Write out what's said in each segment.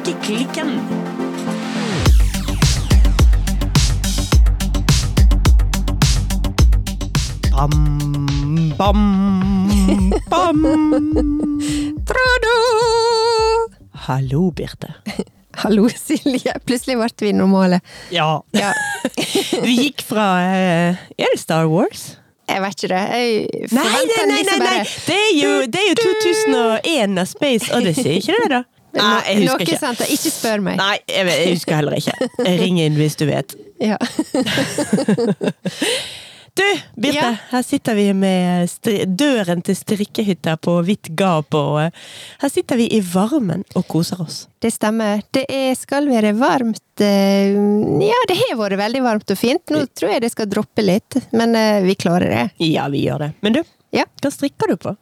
Strikkeklikken. Bam, bam, bam. Trado! Hallo, Birte. Hallo, Silje. Plutselig ble vi normale. Ja. Ja, Vi gikk fra eh, Er det Star Wars? jeg vet ikke det. Jeg Nei, nei, nei! nei, liksom nei. Det, er jo, det er jo 2001 av Space Odyssey, ikke det? da? Nei, jeg husker ikke. sånt. Ikke spør meg. Nei, jeg, vet, jeg husker heller ikke. Ring inn hvis du vet. Ja. Du, Birte, Ja. her sitter vi med døren til strikkehytta på vidt gap, og eh, her sitter vi i varmen og koser oss. Det stemmer. Det er, skal være varmt eh, Ja, det har vært veldig varmt og fint. Nå tror jeg det skal droppe litt, men eh, vi klarer det. Ja, vi gjør det. Men du, Ja. hva strikker du på?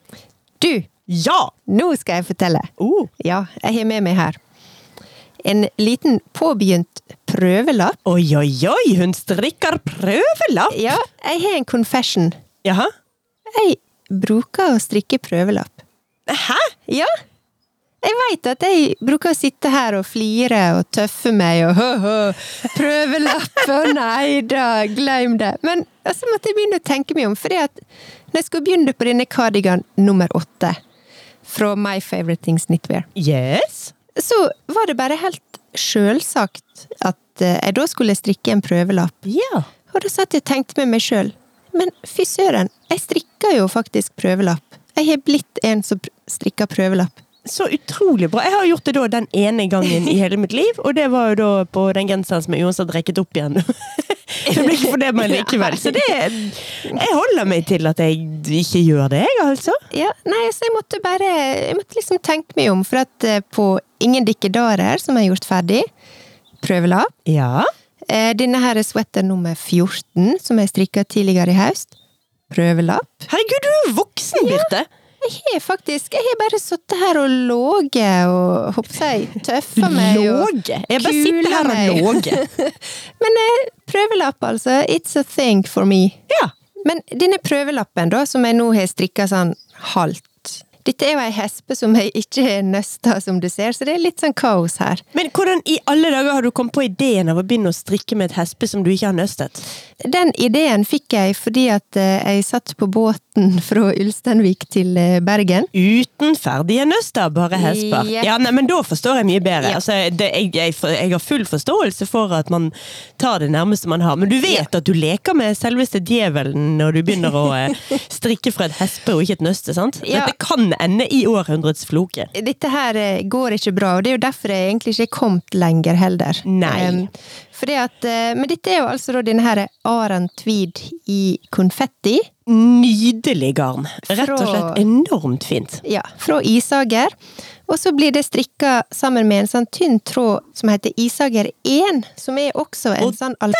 Du, Ja! nå skal jeg fortelle. Uh. Ja, jeg har med meg her en liten påbegynt prøvelapp. Oi, oi, oi, hun strikker prøvelapp! Ja, jeg har en confession. Jaha? Jeg bruker å strikke prøvelapp. Hæ? Ja. Jeg veit at jeg bruker å sitte her og flire og tøffe meg og hø-hø, prøvelapp og nei da, glem det. Men så måtte jeg begynne å tenke meg om, for når jeg skulle begynne på denne kardigan nummer åtte fra My Favorite Things Knitwear, Yes? så var det bare helt sjølsagt at eh, jeg da skulle strikke en prøvelapp. Ja. Og da satt jeg og tenkte med meg sjøl, men fy søren, jeg strikker jo faktisk prøvelapp. Jeg har blitt en som strikker prøvelapp. Så utrolig bra. Jeg har gjort det da den ene gangen i hele mitt liv, og det var jo da på den genseren som jeg uansett rekket opp igjen. Det ble ikke for det men likevel. Så det Jeg holder meg til at jeg ikke gjør det, jeg, altså. Ja, nei, så jeg måtte bare Jeg måtte liksom tenke meg om, for at eh, på Ingen dikkedarer, som jeg har gjort ferdig, prøvelapp. Ja. Eh, Denne her er sweater nummer 14, som jeg strikka tidligere i høst. Prøvelapp. Herregud, du er voksen, Birte! Jeg har faktisk Jeg har bare sittet her og låget og håper jeg tøffa meg. Låget? Låge? Jeg bare sitter her og låget. Men eh, prøvelapp, altså. It's a thing for me. Ja. Men denne prøvelappen, da, som jeg nå har strikka sånn halvt Dette er jo ei hespe som jeg ikke har nøsta, som du ser, så det er litt sånn kaos her. Men hvordan i alle dager har du kommet på ideen av å begynne å strikke med et hespe som du ikke har nøstet? Den ideen fikk jeg fordi at eh, jeg satt på båten fra Ulsteinvik til eh, Bergen. Uten ferdige nøster, bare hesper. Jepp. Ja, nei, men da forstår jeg mye bedre. Ja. Altså, det, jeg, jeg, jeg har full forståelse for at man tar det nærmeste man har, men du vet at du leker med selveste djevelen når du begynner å eh, strikke fra et hespe og ikke et nøste, sant? Ja. Dette kan ende i århundrets floke. Dette her eh, går ikke bra, og det er jo derfor jeg egentlig ikke er kommet lenger heller. Nei. Um, fordi at, men dette er jo altså da denne her Aran Tweed i konfetti. Nydelig garn. Rett og slett enormt fint. Ja, fra Isager. Og så blir det strikka sammen med en sånn tynn tråd som heter Isager 1, som er også en Og sånn al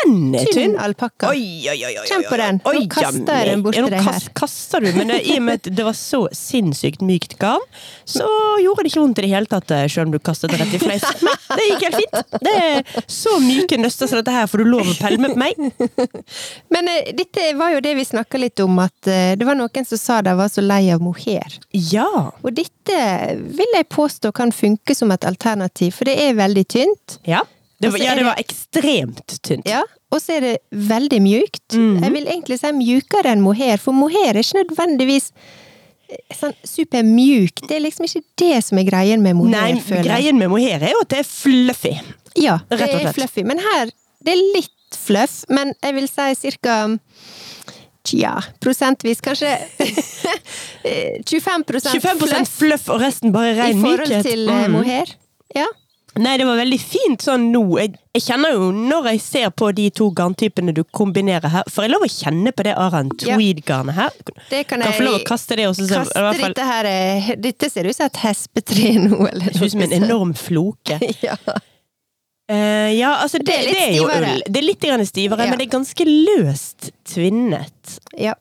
tynn. alpakka. Oi, oi, oi, oi, Kjenn på den. Nå kaster jeg den bort ja, deg her. Kaster du, men i og med at det var så sinnssykt mykt garn, så gjorde det ikke vondt i det hele tatt, eh, selv om du kastet det rett i fleis. Det gikk helt fint. Det er så myke nøster som dette her får du lov å pelle med meg. Men uh, dette var jo det vi snakka litt om, at uh, det var noen som sa de var så lei av mohair. Ja. Og dette vil jeg påstå kan funke som et alternativ, for det er veldig tynt. Ja. Det var, ja, det var ekstremt tynt. Ja, og så er det veldig mjukt. Mhm. Jeg vil egentlig si mjukere enn mohair, for mohair er ikke nødvendigvis eh, sånn supermjuk. Det er liksom ikke det som er greien med mohair, Nei, føler jeg. greien med mohair er jo at det er fluffy. Ja, det er fluffy. Men her, det er litt fluff, men jeg vil si cirka Tja, prosentvis kanskje eh, 25 25 fluff fluff og resten bare i rein forhold mykhet. til eh, Mm. mohair. Ja. Nei, det var veldig fint sånn nå. Jeg, jeg kjenner jo når jeg ser på de to garntypene du kombinerer her For jeg lov å kjenne på det Aran. Tweed-garnet her. Det kan Kan jeg få lov å kaste det også. så- kaste fall- dette her eh, Dette ser ut som et hespetre nå, eller Det ser ut som en enorm floke. Ja. Eh, ja, altså det, Det er det er jo stivere. ull. Det er litt stivere, Ja. men det er ganske løst tvinnet. Ja.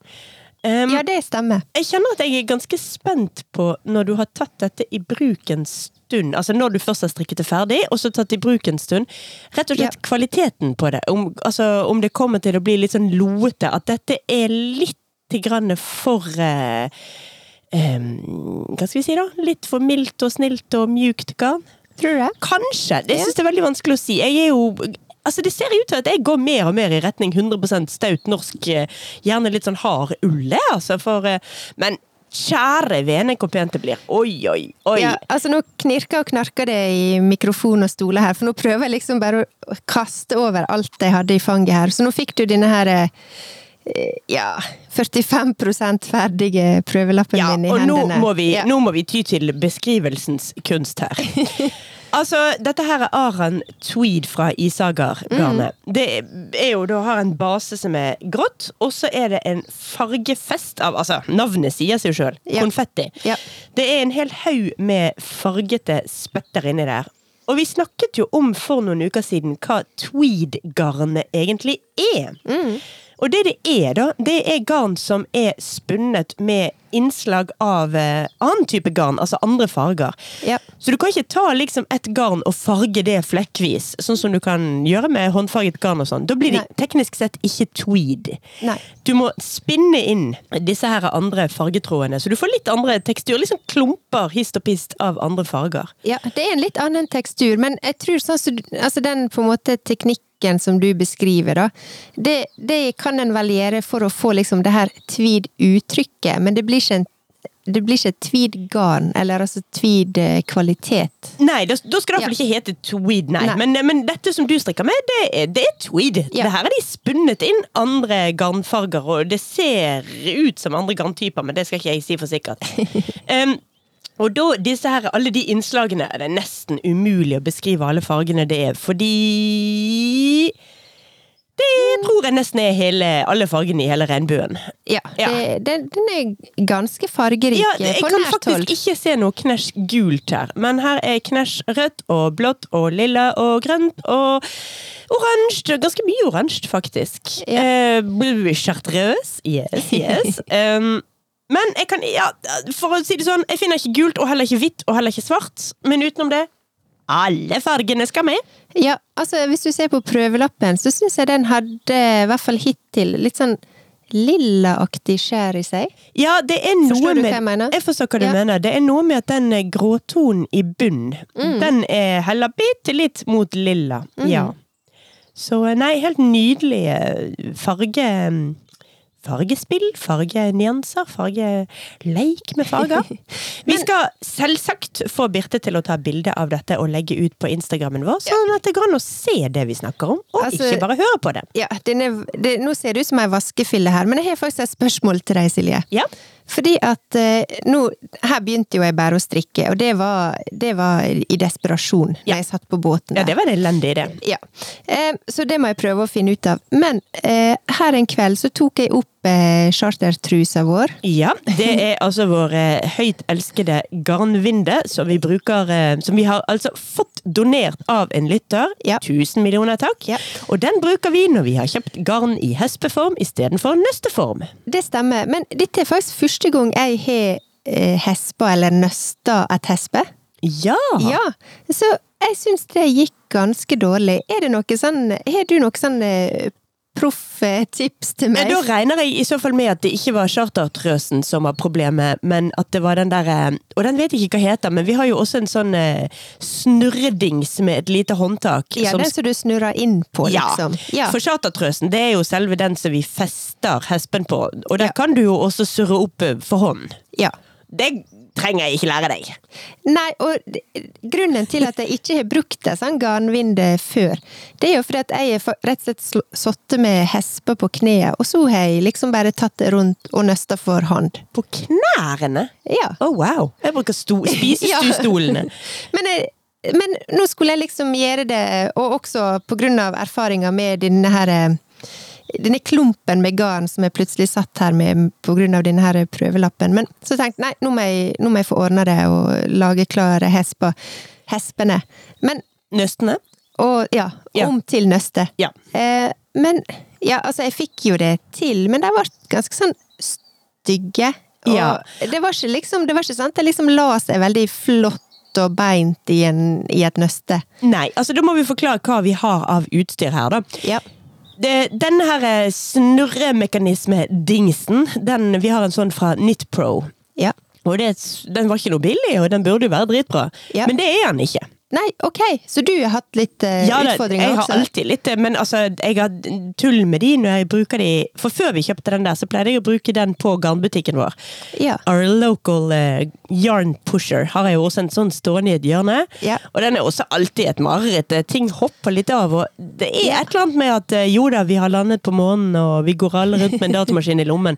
Um, ja, det stemmer. Jeg kjenner at jeg er ganske spent på når du har tatt dette i bruk en stund. Altså når du først har strikket det ferdig, og så tatt i bruk en stund. Rett og slett Ja. kvaliteten på det. Om, altså, om det kommer til å bli litt sånn loete. At dette er litt grann for uh, um, Hva skal vi si, da? Litt for mildt og snilt og mjukt garn. Tror du det? Kanskje. Det synes jeg er veldig vanskelig å si. Jeg er jo Altså, Det ser ut til at jeg går mer og mer i retning 100 staut norsk, eh, gjerne litt sånn hard ull. Altså, for, eh, men kjære vene, hvor pent det blir. Oi, oi, oi. Ja, altså Nå knirker og knarker det i mikrofon og stoler her, for nå prøver jeg liksom bare å kaste over alt jeg hadde i fanget her. Så nå fikk du denne her eh, ja 45 ferdige prøvelappen Ja, min i og nå må, vi, ja. nå må vi ty til beskrivelsens kunst her. altså, dette her er Aran Tweed fra Isagar-garnet. Mm. Det er jo, da har en base som er grått, og så er det en fargefest av Altså, navnet sier seg jo sjøl. Ja. Konfetti. Ja. Det er en hel haug med fargete spetter inni der. Og vi snakket jo om for noen uker siden hva tweed-garnet egentlig er. Mm. Og det det er, da, det er garn som er spunnet med innslag av eh, annen type garn, altså andre farger. Ja. Så du kan ikke ta liksom et garn og farge det flekkvis, sånn som du kan gjøre med håndfarget garn og sånn. Da blir det Nei. teknisk sett ikke tweed. Nei. Du må spinne inn disse her andre fargetrådene, så du får litt andre tekstur. Liksom klumper hist og pist av andre farger. Ja, det er en litt annen tekstur, men jeg tror sånn altså den på en måte teknikken som du beskriver, da, det, det kan en vel gjøre for å få liksom det her tweed-uttrykket, men det blir ikke en det blir ikke tweed-garn, eller altså tweed-kvalitet. Nei, da, da skal det Ja. ikke hete tweed, nei. Nei. Men, men dette som du strikker med, det er, det er tweed. Ja. Det her er de spunnet inn andre garnfarger, og det ser ut som andre garntyper, men det skal ikke jeg si for sikkert. um, og da, disse her, alle de innslagene er det nesten umulig å beskrive alle fargene det er, fordi det tror jeg nesten er hele, alle fargene i hele regnbuen. Ja, Ja. Det, den, den er ganske fargerik Ja, eh, jeg på kan nært hold. faktisk ikke se noe knæsj gult her, men her er knæsj rødt og blått og lilla og grønt og oransje. Ganske mye oransje, faktisk. Ja. Eh, Chartreuse. Yes, yes. um, men jeg kan, ja, for å si det sånn, jeg finner ikke gult og heller ikke hvitt og heller ikke svart. Men utenom det, alle fargene skal med. Ja, altså hvis du ser på prøvelappen, så syns jeg den hadde, i hvert fall hittil, litt sånn lillaaktig skjær i seg. Ja, det er noe Forstår du med hva jeg mener? Jeg forstår hva du Ja. mener. Det er noe med at den gråtonen i bunn, Mm. den er heller bitte litt mot lilla. Ja. Så eh, nei, helt nydelig farge... Fargespill, fargenyanser, fargeleik med farger. Vi skal selvsagt få Birte til å ta bilde av dette og legge ut på Instagrammen vår, sånn at det går an å se det vi snakker om, og Altså- ikke bare høre på det. Ja, den er, det, nå ser det ut som ei vaskefille her, men jeg har faktisk et spørsmål til deg, Silje. Ja. Fordi at eh, nå Her begynte jo jeg bare å strikke, og det var, det var i desperasjon Ja. jeg satt på båten. Der. ja, det var en elendig idé. Ja. Eh, så det må jeg prøve å finne ut av. Men eh, her en kveld så tok jeg opp eh, chartertrusa vår. Ja, det er altså vår eh, høyt elskede garnvinde, som vi bruker eh, Som vi har altså fått donert av en lytter. Ja. Tusen millioner takk. Ja. Og den bruker vi når vi har kjøpt garn i hespeform istedenfor nøsteform. Det stemmer, men dette er faktisk første gang jeg har eh, hespa eller nøsta et hespe. Ja! Ja, så jeg syns det gikk ganske dårlig. Er det noe sånn Har du noe sånn proff eh, tips til meg. meg? da regner jeg i så fall med at det ikke var chartertrøsen som var problemet, men at det var den der eh, Og den vet jeg ikke hva heter, men vi har jo også en sånn eh, snurredings med et lite håndtak. Ja, som den som du snurrer inn på, liksom. Ja. For chartertrøsen det er jo selve den som vi fester hespen på, og der Ja. kan du jo også surre opp eh, for hånd. ja. Det trenger jeg ikke lære deg. Nei, og grunnen til at jeg ikke har brukt en sånn garnvinde før, det er jo fordi at jeg har rett og slett sl- sittet med hesper på kneet, og så har jeg liksom bare tatt det rundt og nøsta for hånd. På knærne? Ja. Å, wow! Jeg bruker spisestolene. Men, jeg- men nå skulle jeg liksom gjøre det, og også på grunn av erfaringa med denne her eh, denne klumpen med garn som jeg plutselig satt her med av denne her prøvelappen. Men så tenkte jeg nei, nå må jeg, nå må jeg få ordna det og lage klare hespa. Hespene. Men Nøstene? Og ja, Ja. om til nøste. Ja. Eh, men ja, altså, jeg fikk jo det til, men de ble ganske sånn stygge. Ja. det var ikke liksom, det var ikke sant, det liksom la seg veldig flott og beint i, en, i et nøste. Nei, altså da må vi forklare hva vi har av utstyr her, da. Ja. Det, denne her eh, snurremekanisme-dingsen, den, vi har en sånn fra Knitpro. Ja. Og det, den var ikke noe billig, og den burde jo være dritbra. Ja. Men det er den ikke. Nei, ok, så du har hatt litt uh, Ja, det, utfordringer jeg har også? alltid litt men altså, jeg har tull med de når jeg bruker de For før vi kjøpte den der, så pleide jeg å bruke den på garnbutikken vår. Ja. Our local uh, yarn pusher har jeg jo også en sånn stående i et hjørne. Ja. Og den er også alltid et mareritt. Eh, Ting hopper litt av, og det er et eller annet med at uh, jo da, vi har landet på månen, og vi går alle rundt med en datamaskin i lommen.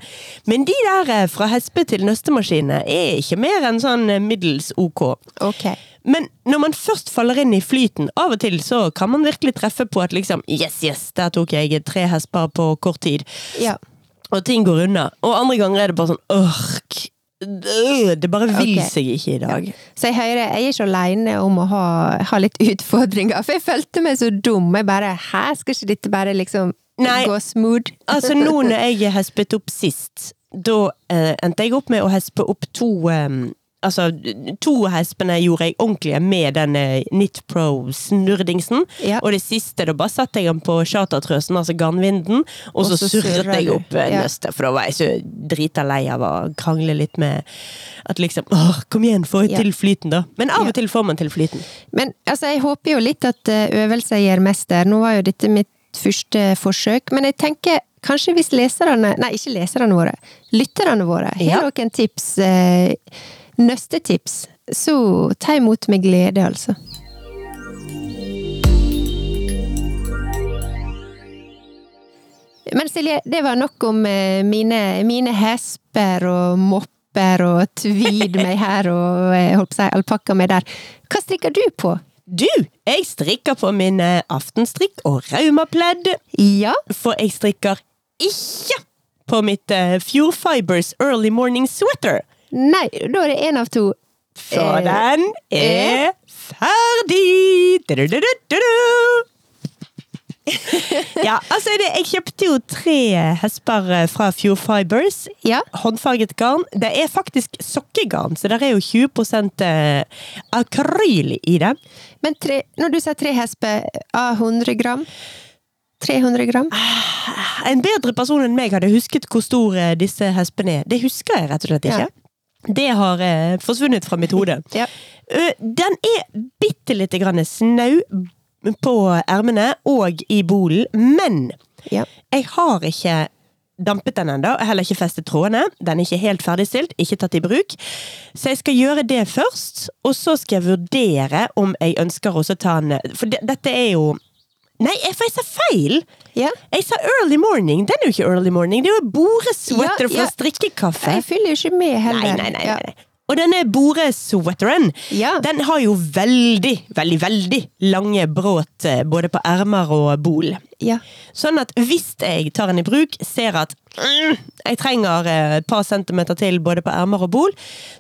Men de der fra hespe til nøstemaskinene er ikke mer enn sånn middels ok. Ok. Men når man først faller inn i flyten, av og til så kan man virkelig treffe på at liksom Yes, yes, der tok jeg tre hesper på kort tid. Ja. Og ting går unna. Og andre ganger er det bare sånn ørk. øh, Det bare vil okay. seg ikke i dag. Så jeg hører, jeg er ikke aleine om å ha, ha litt utfordringer, for jeg følte meg så dum. Jeg bare Hæ, skal ikke dette bare liksom Nei. gå smooth? Altså, nå når jeg hespet opp sist, da eh, endte jeg opp med å hespe opp to eh, Altså, to hespene gjorde jeg ordentlige med den NIT Knit Pro-snurdingsen. Ja. Og det siste, da bare satte jeg den på chartertrøsen, altså garnvinden, og så, Og så surret jeg opp eh, Ja. nøstet, for da var jeg så drita lei av å krangle litt med at liksom Åh, kom igjen, få Ja. til flyten, da. Men av og til får man til flyten. Men altså, jeg håper jo litt at øvelser øvelse gjør mester. Nå var jo dette mitt første forsøk, men jeg tenker kanskje hvis leserne, nei ikke leserne våre, lytterne våre, har Ja. noen tips, eh, nøstetips, så ta imot med glede, altså. Men Silje, det var nok om eh, mine, mine hesper og mopper og tweed meg her og eh, holdt på å si alpakka meg der. Hva strikker du på? Du, jeg strikker på min eh, aftenstrikk og raumapledd. Ja, For jeg strikker ikke på mitt Fuel Fibers Early Morning Sweater. Nei, da er det én av to. Så Eh, den er ferdig! Du-du-du-du-du! ja, altså det, jeg kjøpte jo tre hesper eh, fra Fjord Fibers. Ja, Håndfarget garn. Det er faktisk sokkegarn, så det er jo 20 eh, akryl i det. men tre, når du sier tre hesper av 100 gram 300 gram? En bedre person enn meg hadde husket hvor store disse hespene er. Det husker jeg rett og slett ikke. Det har eh, forsvunnet fra mitt hode. Ja. Ø, Den er bitte lite grann snau på ermene og i bolen, men Ja. jeg har ikke dampet den ennå, heller ikke festet trådene. Den er ikke helt ferdigstilt, ikke tatt i bruk. Så jeg skal gjøre det først, og så skal jeg vurdere om jeg ønsker å ta den For de, dette er jo Nei, jeg- får feil! Ja. Jeg sa early morning. Den er jo ikke early morning. Det er jo boresweater Ja, ja. fra strikkekaffe. Jeg fyller jo ikke med heller. Nei, nei, nei. Nei. Og denne boresweateren, Ja. den har jo veldig, veldig, veldig lange bråt eh, både på ermer og bol. Ja. Sånn at hvis jeg tar den i bruk, ser at mm, jeg trenger eh, et par centimeter til både på ermer og bol,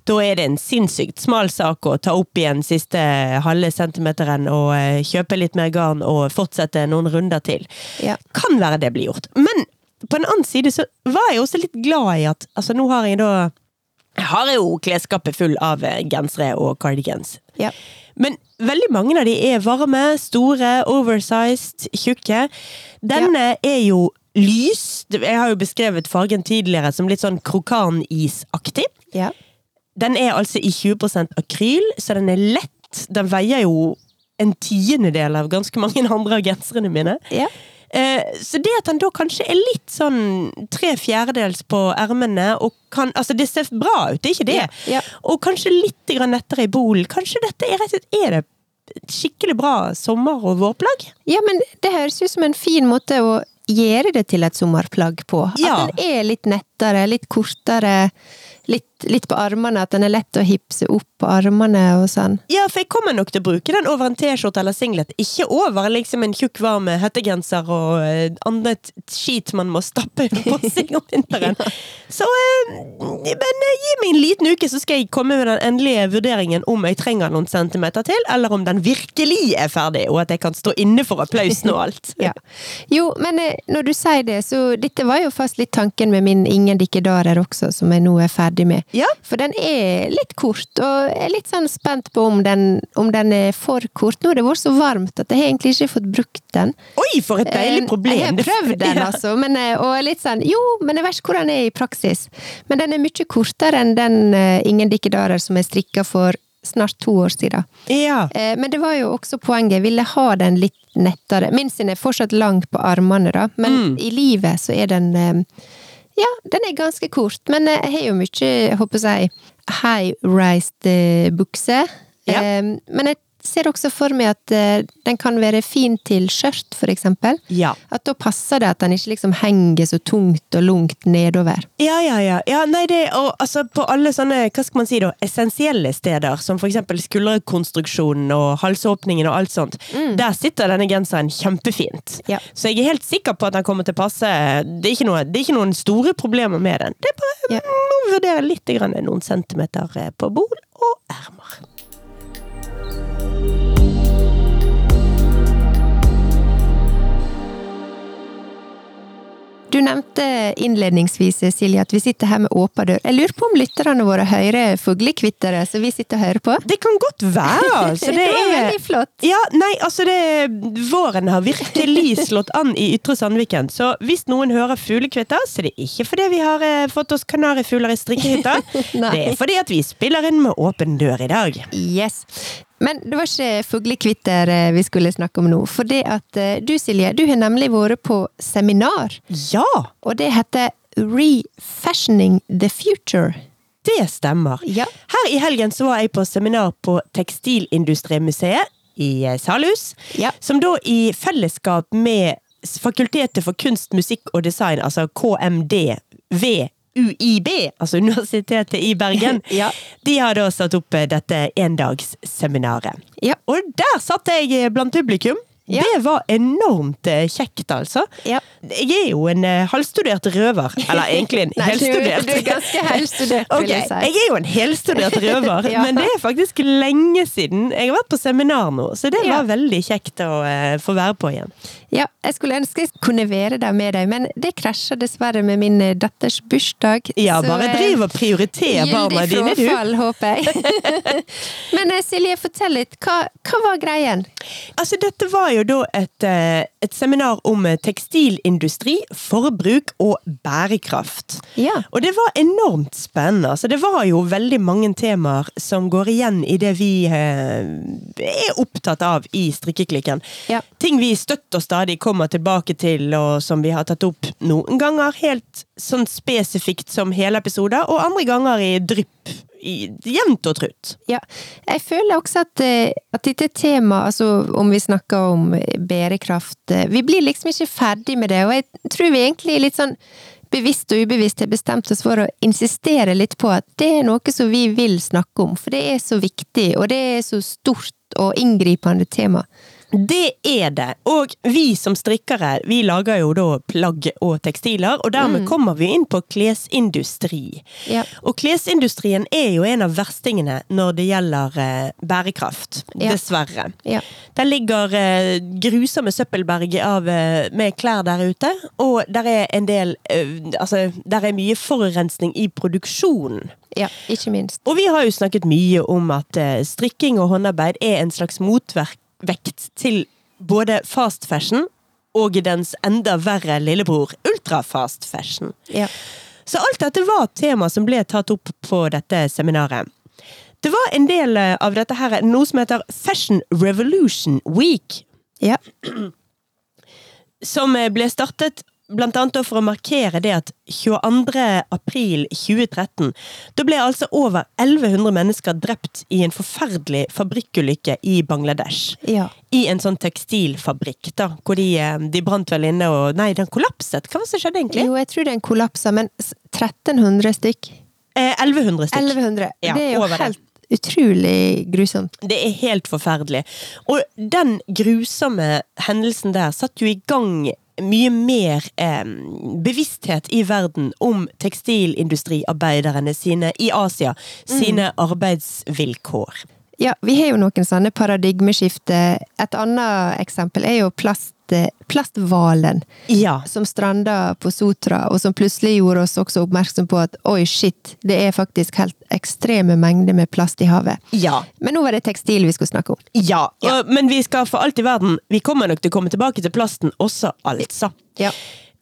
da er det en sinnssykt smal sak å ta opp igjen siste halve centimeteren og eh, kjøpe litt mer garn og fortsette noen runder til. Ja. Kan være det blir gjort. Men på en annen side så var jeg også litt glad i at Altså, nå har jeg da Jeg har jo klesskapet full av eh, gensere og cardigans. Ja. Men veldig mange av de er varme, store, oversized, tjukke. Denne er jo lys. Jeg har jo beskrevet fargen tidligere som litt sånn krokanisaktig. Ja. Den er altså i 20% akryl, så den er lett. Den veier jo en tiendedel av ganske mange andre av genserne mine. Ja. Eh, så det at den da kanskje er litt sånn tre fjerdedels på ermene, og kan Altså, det ser bra ut, det er ikke det. Ja, ja. Og kanskje litt grann nettere i bolen. Kanskje dette er rett og slett er det skikkelig bra sommer- og vårplagg? ja, men det høres ut som en fin måte å gjøre det til et sommerplagg på. Ja. At den er litt nettere, litt kortere, litt, litt på armene. At den er lett å hipse opp på armene og sånn. Ja, for jeg kommer nok til å bruke den over en T-skjorte eller singlet. Ikke over liksom en tjukk, varm hettegenser og eh, annet skit man må stappe på seg om vinteren. Så eh, Men eh, gi meg en liten uke, så skal jeg komme med den endelige vurderingen om jeg trenger noen centimeter til, eller om den virkelig er ferdig, og at jeg kan stå inne for applausen og alt. Ja. Jo, men eh, når du sier det, så dette var jo fast litt tanken med min Ingen dikkedarer også, som jeg nå er ferdig med. Ja. For den er litt kort, og jeg er litt sånn spent på om den, om den er for kort. Nå har det vært så varmt at jeg har egentlig ikke fått brukt den. Oi, for et deilig Eh, problem! Jeg har prøvd den, altså, men, eh, og litt sånn Jo, men jeg vet ikke hvordan den er i praksis. Men den er mye kortere enn den eh, Ingen dikkedarer som jeg strikka for snart to år siden. Ja. Men det var jo også poenget. Jeg ville ha den litt nettere. Min sin er fortsatt lang på armene, da, men i livet så er den Ja, den er ganske kort, men eh, jeg har jo mye, jeg håper jeg, high-rised eh, bukse. Ja. Men jeg ser også for meg at eh, den kan være fin til skjørt, for eksempel. Ja. At da passer det at den ikke liksom henger så tungt og lungt nedover. Ja, ja, ja. ja nei, det, og, altså, på alle sånne hva skal man si da, essensielle steder, som for eksempel skulderkonstruksjonen og halsåpningen og alt sånt, der sitter denne genseren kjempefint. Ja. Så jeg er helt sikker på at den kommer til å passe. Det er noe, det er ikke noen store problemer med den. Det er bare Ja. må vurdere litt grann, noen centimeter eh, på bol og ermer. Du nevnte innledningsvis, Silje, at vi sitter her med åpen dør. Jeg lurer på om lytterne våre hører fuglekvitteret som vi sitter og hører på? Det kan godt være, altså. Det, Det var er veldig flott. Ja, nei, altså det Våren har virkelig slått an i Ytre Sandviken. Så hvis noen hører fuglekvitter, så er det ikke fordi vi har eh, fått oss kanarifugler i strikkehytta. Det er fordi at vi spiller inn med åpen dør i dag. Yes. Men det var ikke fuglekvitter eh, vi skulle snakke om nå. For det at eh, du, Silje, du har nemlig vært på seminar, Ja, og det heter Refashioning the Future. det stemmer. Ja. Her i helgen så var jeg på seminar på Tekstilindustrimuseet i eh, Salhus. Ja. Som da i fellesskap med Fakultetet for kunst, musikk og design, altså KMD, ved UiB, altså Universitetet i Bergen, Ja. de har da satt opp eh, dette endagsseminaret. Ja. Og der satt jeg eh, blant publikum. Ja. Det var enormt eh, kjekt, altså. Ja. Jeg er jo en halvstudert røver. Eller egentlig en Nei, du, helstudert. du er ganske helstudert, vil vil jeg si. Jeg er jo en helstudert røver, Ja. men det er faktisk lenge siden. Jeg har vært på seminar nå, så det var veldig kjekt å uh, få være på igjen. Ja, jeg skulle ønske jeg kunne være der med deg, men det krasjer dessverre med min eh, datters bursdag. Ja, så, bare eh, driv og prioriter barna dine, du. frafall, håper jeg. men eh, Silje, fortell litt. Hva, hva var greien? Altså, dette var jo da et, et seminar om tekstilindustri, forbruk og bærekraft. Ja. Og det var enormt spennende. Altså, det var jo veldig mange temaer som går igjen i det vi eh, er opptatt av i strikkeklikken. Ja. Ting vi støtt og stadig kommer tilbake til, og som vi har tatt opp noen ganger helt sånn spesifikt som hele episoder, og andre ganger i drypp. I, jevnt og trutt. Ja, jeg føler også at, eh, at dette temaet, altså om vi snakker om eh, bærekraft eh, Vi blir liksom ikke ferdig med det, og jeg tror vi egentlig litt sånn bevisst og ubevisst har bestemt oss for å insistere litt på at det er noe som vi vil snakke om, for det er så viktig, og det er så stort og inngripende tema. Det er det. Og vi som strikkere, vi lager jo da plagg og tekstiler, og dermed kommer vi inn på klesindustri. Ja. Og klesindustrien er jo en av verstingene når det gjelder eh, bærekraft. Ja. Dessverre. Ja. Der ligger eh, grusomme søppelberg av, eh, med klær der ute, og der er en del Altså, der er mye forurensning i produksjonen. Ja, ikke minst. Og vi har jo snakket mye om at strikking og håndarbeid er en slags motvekt til både fast fashion og dens enda verre lillebror ultrafast fashion. Ja. Så alt dette var tema som ble tatt opp på dette seminaret. Det var en del eh, av dette her, noe som heter Fashion Revolution Week, Ja. som eh, ble startet blant annet for å markere det at 22. april 2013, da ble altså over 1100 mennesker drept i en forferdelig fabrikkulykke i Bangladesh. Ja. I en sånn tekstilfabrikk, da, hvor de, eh, de brant vel inne og Nei, den kollapset! Hva var det som skjedde egentlig? Jo, jeg tror den kollapsa, men 1300 stykk? Eh, 1100 stykk. 1100. Ja, det er jo helt utrolig grusomt. Det er helt forferdelig. Og den grusomme hendelsen der satte jo i gang mye mer eh, bevissthet i verden om tekstilindustriarbeiderne sine i Asia, sine arbeidsvilkår. Ja, vi har jo noen sånne paradigmeskifte. Et annet eksempel er jo plast, plasthvalen Ja. som stranda på Sotra, og som plutselig gjorde oss også oppmerksom på at oi, shit, det er faktisk helt ekstreme mengder med plast i havet. Ja. Men nå var det tekstil vi skulle snakke om. Ja, ja. men vi skal for alt i verden Vi kommer nok til å komme tilbake til plasten også, altså. Ja.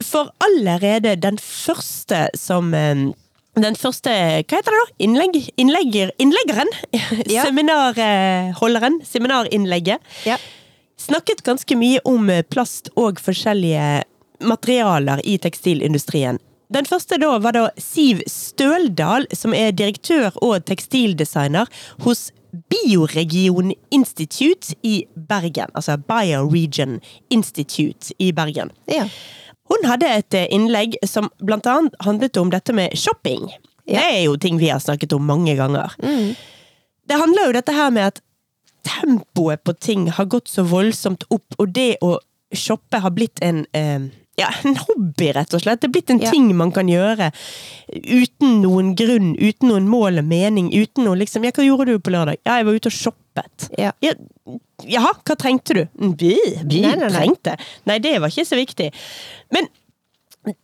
For allerede den første som eh, den første Hva heter det da? Innlegg, innlegger, innleggeren? Ja. Seminarholderen. Seminarinnlegget. Ja. Snakket ganske mye om eh, plast og forskjellige materialer i tekstilindustrien. Den første da var da Siv Støldal, som er direktør og tekstildesigner hos Bioregion Institute i Bergen. Altså Bioregion Institute i Bergen. Ja. Hun hadde et eh, innlegg som blant annet handlet om dette med shopping. Ja. Det er jo ting vi har snakket om mange ganger. Det handler jo dette her med at tempoet på ting har gått så voldsomt opp, og det å shoppe har blitt en eh, ja, en hobby, rett og slett. Det er blitt en Ja. ting man kan gjøre uten noen grunn, uten noen mål og mening. Uten noen liksom Ja, hva gjorde du på lørdag? Ja, jeg var ute og shoppet. Ja. Ja, jaha, hva trengte du? Vi, vi Nei, nei, nei. trengte. Nei, det var ikke så viktig. Men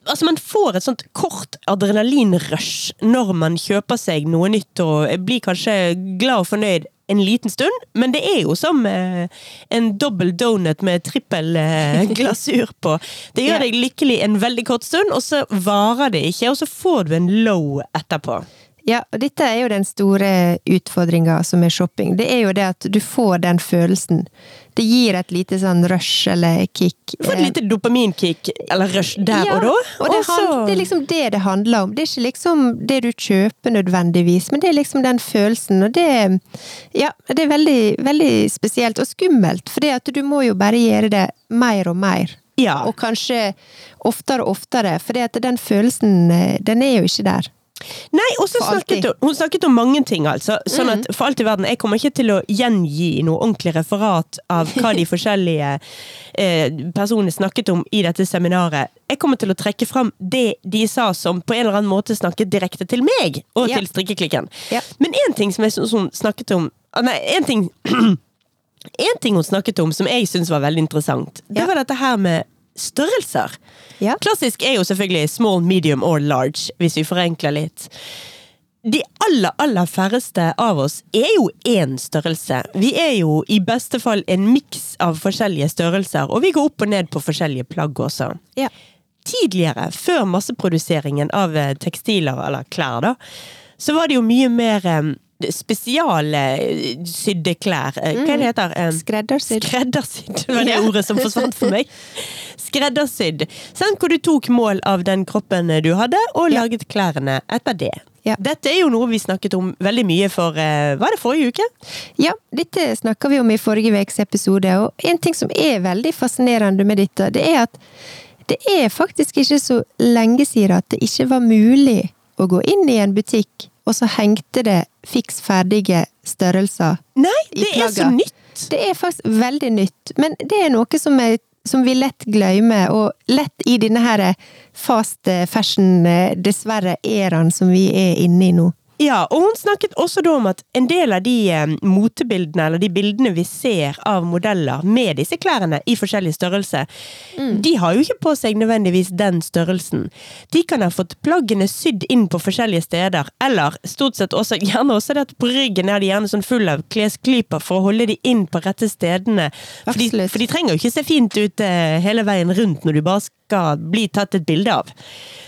altså, man får et sånt kort adrenalinrush når man kjøper seg noe nytt og blir kanskje glad og fornøyd en liten stund, men det er jo som eh, en dobbel donut med trippel eh, glasur på. Det gjør deg lykkelig en veldig kort stund, og så varer det ikke, og så får du en low etterpå. Ja, og dette er jo den store utfordringa som er shopping. Det er jo det at du får den følelsen. Det gir et lite sånn rush eller kick. Du får et lite dopaminkick eller rush der Ja, og da. Og det, så- det er liksom det det handler om. Det er ikke liksom det du kjøper nødvendigvis, men det er liksom den følelsen, og det Ja, det er veldig, veldig spesielt og skummelt, for det at du må jo bare gjøre det mer og mer. ja. Og kanskje oftere og oftere, for den følelsen, eh, den er jo ikke der. Nei, og så snakket hun, hun snakket om mange ting, altså. Sånn Mm. at for alt i verden, jeg kommer ikke til å gjengi noe ordentlig referat av hva de forskjellige eh, personene snakket om i dette seminaret. Jeg kommer til å trekke fram det de sa som på en eller annen måte snakket direkte til meg, og Ja. til strikkeklikken. Ja. Men én ting som jeg syns hun snakket om ah, Nei, én ting En ting hun snakket om som jeg syns var veldig interessant, det Ja. var dette her med størrelser. Ja. Klassisk er jo selvfølgelig small, medium or large, hvis vi forenkler litt. De aller, aller færreste av oss er jo én størrelse. Vi er jo i beste fall en miks av forskjellige størrelser, og vi går opp og ned på forskjellige plagg også. Ja. Tidligere, før masseproduseringen av eh, tekstiler, eller klær, da, så var det jo mye mer eh, spesialsydde klær. Eh, Hva er det heter det? Skreddersydd. Skreddersydd var det ordet som forsvant for meg. Skreddersydd. Sånn hvor du tok mål av den kroppen du hadde, og laget klærne etter det. Ja. Dette er jo noe vi snakket om veldig mye for eh, Var det forrige uke? Ja, dette snakka vi om i forrige ukes episode, og en ting som er veldig fascinerende med dette, det er at det er faktisk ikke så lenge siden at det ikke var mulig å gå inn i en butikk, og så hengte det fiks ferdige størrelser Nei, det er så nytt! Det er faktisk veldig nytt, men det er noe som, er, som vi lett glemmer, og lett i denne her fast fashion, eh, dessverre, æraen som vi er inne i nå. Ja, og hun snakket også da om at en del av de eh, motebildene, eller de bildene vi ser av modeller med disse klærne i forskjellig størrelse, de har jo ikke på seg nødvendigvis den størrelsen. De kan ha fått plaggene sydd inn på forskjellige steder, eller stort sett også, gjerne også det at på ryggen er de gjerne sånn full av klesklyper for å holde de inn på rette stedene. For de, for de trenger jo ikke se fint ut eh, hele veien rundt når du bare skal bli tatt et bilde av.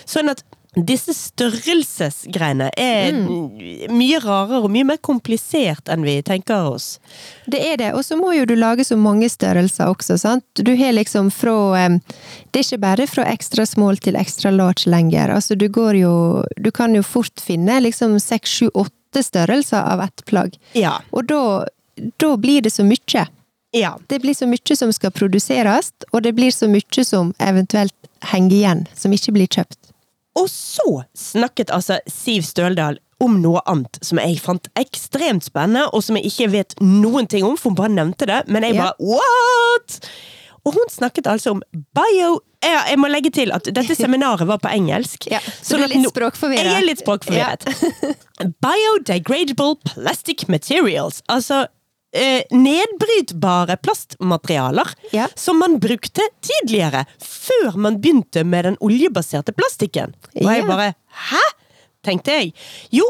Sånn at disse størrelsesgreiene er mye rarere og mye mer komplisert enn vi tenker oss. Det er det, og så må jo du lage så mange størrelser også, sant. Du har liksom fra Det er ikke bare fra ekstra small til ekstra large lenger. Altså du går jo Du kan jo fort finne liksom seks, sju, åtte størrelser av ett plagg. Ja. Og da, da blir det så mye. ja. Det blir så mye som skal produseres, og det blir så mye som eventuelt henger igjen, som ikke blir kjøpt. Og så snakket altså Siv Støldal om noe annet som jeg fant ekstremt spennende, og som jeg ikke vet noen ting om, for hun bare nevnte det, men jeg bare bare what?! Og hun snakket altså om bio... Ja, jeg må legge til at dette seminaret var på engelsk. Ja, så du er litt språkforvirret? Jeg er litt språkforvirret. Biodegradable plastic materials. Altså nedbrytbare plastmaterialer Ja. som man brukte tidligere, før man begynte med den oljebaserte plastikken. Og jeg bare Hæ? tenkte jeg. Jo,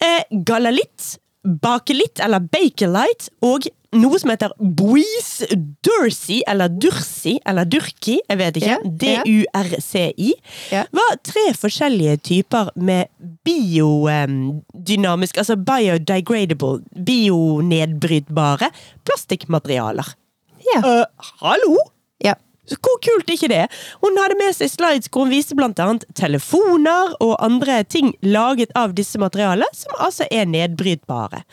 eh, galalitt Bakelit, eller Bakelite, og noe som heter Bouise Durcy, eller Dursi, eller Durki, jeg vet ikke. Yeah, ja. D-u-r-c-i. Ja. Var tre forskjellige typer med biodynamisk, altså biodegradable, bionedbrytbare plastikkmaterialer. Ja. Uh, hallo? Så Hvor kult er ikke det? Hun hadde med seg slides hvor hun viste annet telefoner og andre ting laget av disse materialene, som altså er nedbrytbare.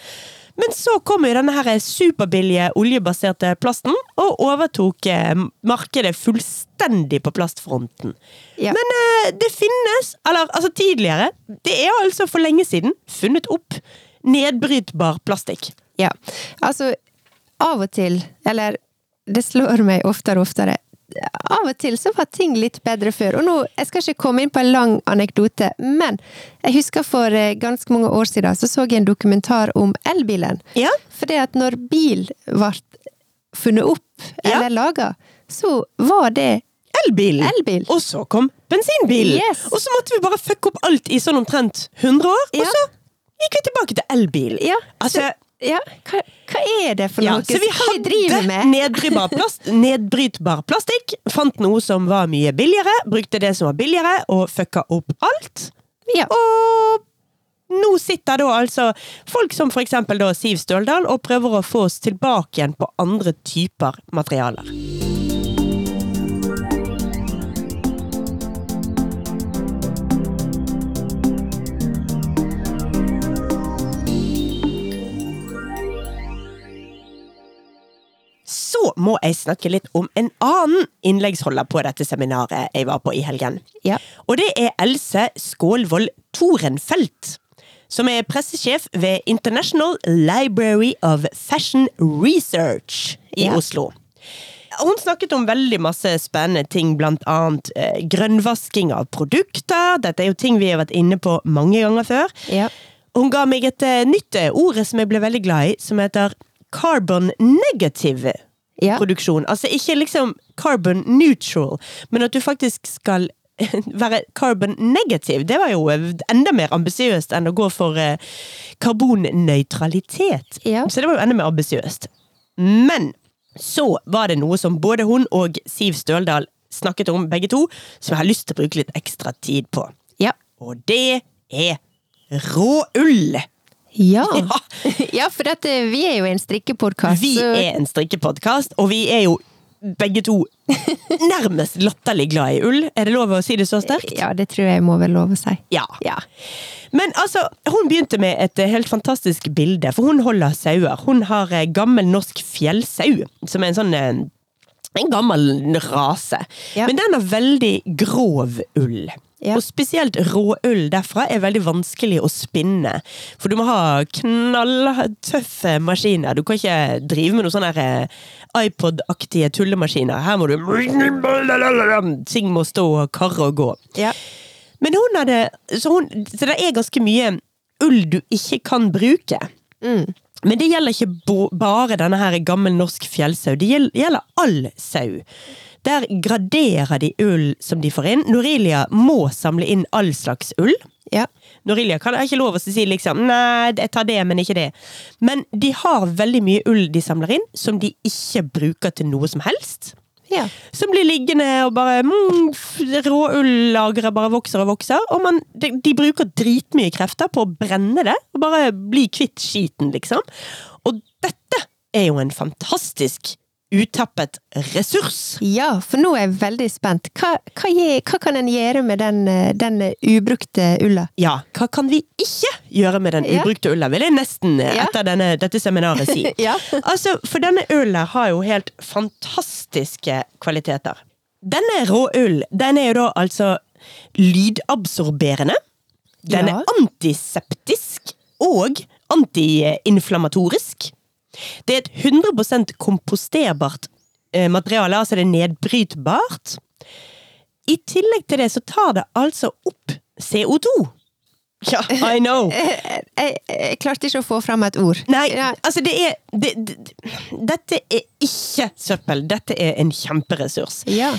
Men så kom jo denne her superbillige oljebaserte plasten og overtok eh, markedet fullstendig på plastfronten. Ja. Men eh, det finnes, eller altså tidligere, det er altså for lenge siden funnet opp nedbrytbar plastikk. Ja, altså av og til, eller det slår meg oftere og oftere, av og til så var ting litt bedre før. Og nå, jeg skal ikke komme inn på en lang anekdote, men jeg husker for eh, ganske mange år siden så så jeg en dokumentar om elbilen. Ja. For det at når bil ble funnet opp, Ja. eller laga, så var det Elbil. Elbil. Og så kom bensinbil. Yes. Og så måtte vi bare fucke opp alt i sånn omtrent 100 år, Ja. og så gikk vi tilbake til elbil. Ja, Altså, så, ja hva, hva er det for ja, noe? så vi hadde med? nedbrytbar, plast, nedbrytbar plastikk, fant noe som var mye billigere, brukte det som var billigere, og fucka opp alt. Ja. Og nå sitter da altså folk som for eksempel da Siv Støldal og prøver å få oss tilbake igjen på andre typer materialer. Så må jeg snakke litt om en annen innleggsholder på dette seminaret jeg var på i helgen. Ja. Og det er Else Skålvold Torenfelt. Som er pressesjef ved International Library of Fashion Research i Ja. Oslo. Hun snakket om veldig masse spennende ting, blant annet eh, grønnvasking av produkter. Dette er jo ting vi har vært inne på mange ganger før. Ja. Hun ga meg et eh, nytt ord som jeg ble veldig glad i, som heter carbon negative Ja. produksjon. Altså ikke liksom carbon neutral, men at du faktisk skal være carbon negative. Det var jo eh, enda mer ambisiøst enn å gå for eh, karbonnøytralitet. Ja. Så det var jo enda mer ambisiøst. Men så var det noe som både hun og Siv Støldal snakket om, begge to, som jeg har lyst til å bruke litt ekstra tid på. Ja. Og det er råull! Ja. Ja. for dette, vi er jo en strikkepodkast. Vi er en strikkepodkast, og vi er jo begge to nærmest latterlig glad i ull. Er det lov å si det så sterkt? Ja, det tror jeg må vel lov å si. Ja. Ja. Men altså, hun begynte med et eh, helt fantastisk bilde, for hun holder sauer. Hun har eh, gammel norsk fjellsau, som er en sånn eh, en gammel rase. Ja. Men den har veldig grov ull. Ja. Og spesielt råull derfra er veldig vanskelig å spinne. For du må ha knalltøffe maskiner. Du kan ikke drive med noen sånne eh, iPod-aktige tullemaskiner. Her må du Ting må stå og karre og gå. Ja. Men hun hadde så, hun, så det er ganske mye ull du ikke kan bruke. Mm. Men det gjelder ikke bare denne her gammel norsk fjellsau. Det gjelder all sau. Der graderer de ull som de får inn. Norelia må samle inn all slags ull. Ja. Norelia kan ikke lov å si liksom Nei, jeg tar det, men ikke det. Men de har veldig mye ull de samler inn, som de ikke bruker til noe som helst. Ja. Som blir liggende og bare mm, Råullageret bare vokser og vokser. Og man, de, de bruker dritmye krefter på å brenne det, og bare bli kvitt skiten, liksom. Og dette er jo en fantastisk utappet ressurs. ja, for nå er jeg veldig spent. Hva, hva, hva kan en gjøre med den, eh, den ubrukte ulla? Ja, hva kan vi ikke gjøre med den Ja. ubrukte ulla, vil jeg nesten eh, Ja. etter denne, dette seminaret si. Ja. Altså, for denne ulla har jo helt fantastiske kvaliteter. Denne rå ull, den er jo da altså lydabsorberende. Den Ja. er antiseptisk og antiinflammatorisk. Det er et 100% komposterbart eh, materiale, altså det er nedbrytbart. I tillegg til det så tar det altså opp CO2. Ja, I know! Jeg, jeg, jeg klarte ikke å få fram et ord. Nei, altså det er det, det, Dette er ikke søppel, dette er en kjemperessurs. Ja.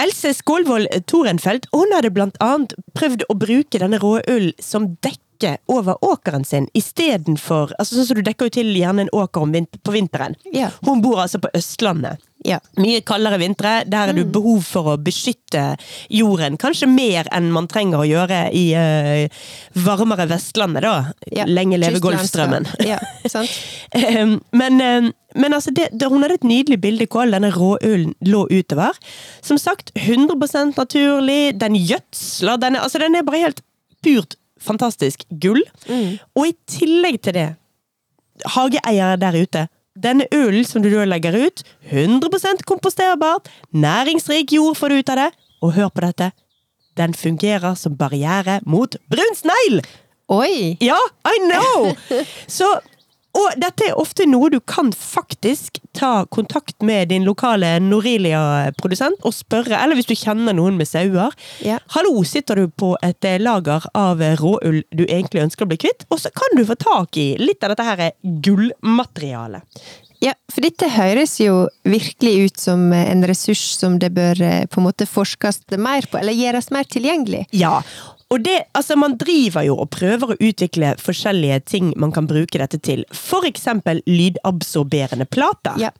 Else Skålvold Torenfelt hun hadde blant annet prøvd å bruke denne rå ull som dekke dekke over åkeren sin istedenfor altså Sånn som du dekker jo til gjerne en åker om vin på vinteren. Ja. Hun bor altså på Østlandet. Ja. Mye kaldere vintre. Der er du behov for å beskytte jorden. Kanskje mer enn man trenger å gjøre i eh, varmere Vestlandet, da. Ja. Lenge leve Golfstrømmen. Ja, sant? Ehm, men, ehm, men altså det, det, hun hadde et nydelig bilde hvor all denne råulen lå utover. Som sagt, 100 naturlig. Den gjødsler. Den er, altså den er bare helt purt fantastisk gull. Og i tillegg til det, hageeiere der ute. Denne ulen som du legger ut, 100 komposterbart, næringsrik jord får du ut av det. Og hør på dette, den fungerer som barriere mot brun snegl! Oi! Ja, I know! Så, og dette er ofte noe du kan faktisk ta kontakt med din lokale Norilia-produsent og spørre, eller hvis du kjenner noen med sauer. Ja. Hallo, sitter du på et eh, lager av råull du egentlig ønsker å bli kvitt? Og så kan du få tak i litt av dette her gullmaterialet. Ja, for dette høres jo virkelig ut som en ressurs som det bør eh, på en måte forskes mer på, eller gjøres mer tilgjengelig. Ja, og det, altså Man driver jo og prøver å utvikle forskjellige ting man kan bruke dette til. For eksempel lydabsorberende plater. Ja.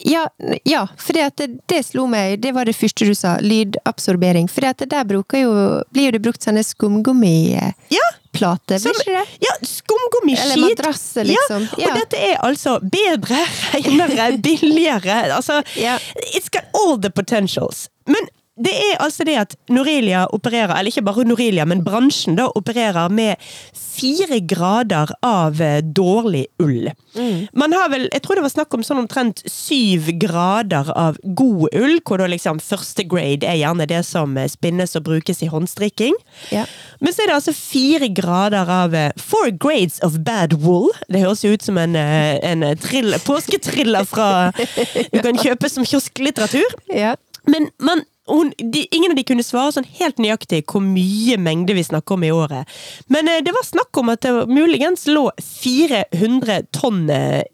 Ja, ja for det, det slo meg, det var det første du sa, lydabsorbering. For der jo, blir jo det brukt sånne skumgummiplater, Ja, blir ikke det? ja skumgummiskit. Eller madrasser, liksom. Ja, og dette er altså bedre, renere, billigere. Altså, Ja. it's got all the potentials. Men det er altså det at Norelia opererer, eller ikke bare Norelia, men bransjen da opererer med fire grader av eh, dårlig ull. Mm. Man har vel, jeg tror det var snakk om sånn omtrent syv grader av god ull, hvor da liksom første grade er gjerne det som eh, spinnes og brukes i håndstrikking. Ja. Men så er det altså fire grader av eh, Four grades of bad wool. Det høres jo ut som en, en trill, påsketriller fra du kan kjøpe som kiosklitteratur. Ja. Men man, hun, de, ingen av de kunne svare sånn helt nøyaktig hvor mye mengde vi snakker om i året. Men eh, det var snakk om at det muligens lå 400 tonn eh,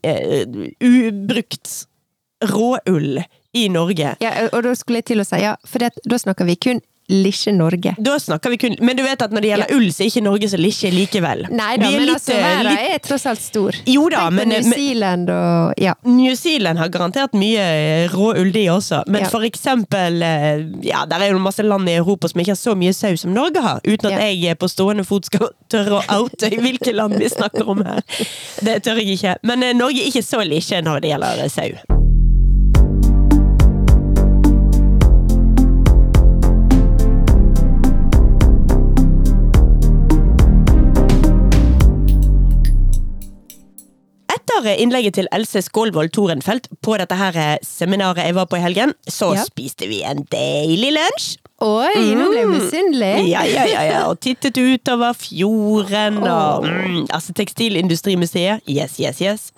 ubrukt råull i Norge. ja, og da skulle jeg til å si ja, for det, da snakker vi kun lille Norge. Da snakker vi kun Men du vet at når det gjelder ull, så er ikke Norge så lille likevel. Nei da, men litt, altså, eh, verden litt- er tross alt stor. Jo da, men, New Zealand og ja. New Zealand har garantert mye eh, rå ull, de også. Men Ja. for eksempel eh, Ja, der er jo masse land i Europa som ikke har så mye sau som Norge har. Uten at Ja. jeg eh, på stående fot skal tørre å oute hvilke land vi snakker om her. Det tør jeg ikke. Men eh, Norge er ikke så lille når det gjelder eh, sau. Etter innlegget til Else Skålvold Torenfelt på dette her eh, seminaret jeg var på i helgen, så Ja. spiste vi en deilig lunsj. Oi, nå ble jeg misunnelig! Ja, ja, ja, ja. Og tittet utover fjorden og mm, Altså Tekstilindustrimuseet. Yes, yes, yes.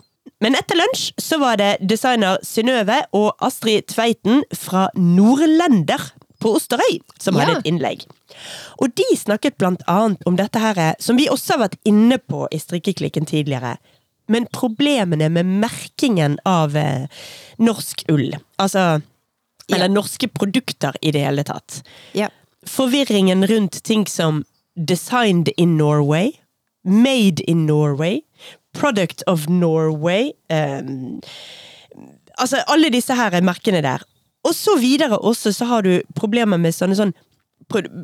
Men etter lunsj så var det designer Synnøve og Astrid Tveiten fra Nordlender på Osterøy som hadde et innlegg. Og de snakket blant annet om dette her, som vi også har vært inne på i Strikkeklikken tidligere. Men problemene med merkingen av eh, norsk ull. Altså Eller norske produkter i det hele tatt Ja. forvirringen rundt ting som Designed in Norway, Made in Norway, Product of Norway eh, Altså alle disse her merkene der. Og så videre også så har du problemer med sånne sånn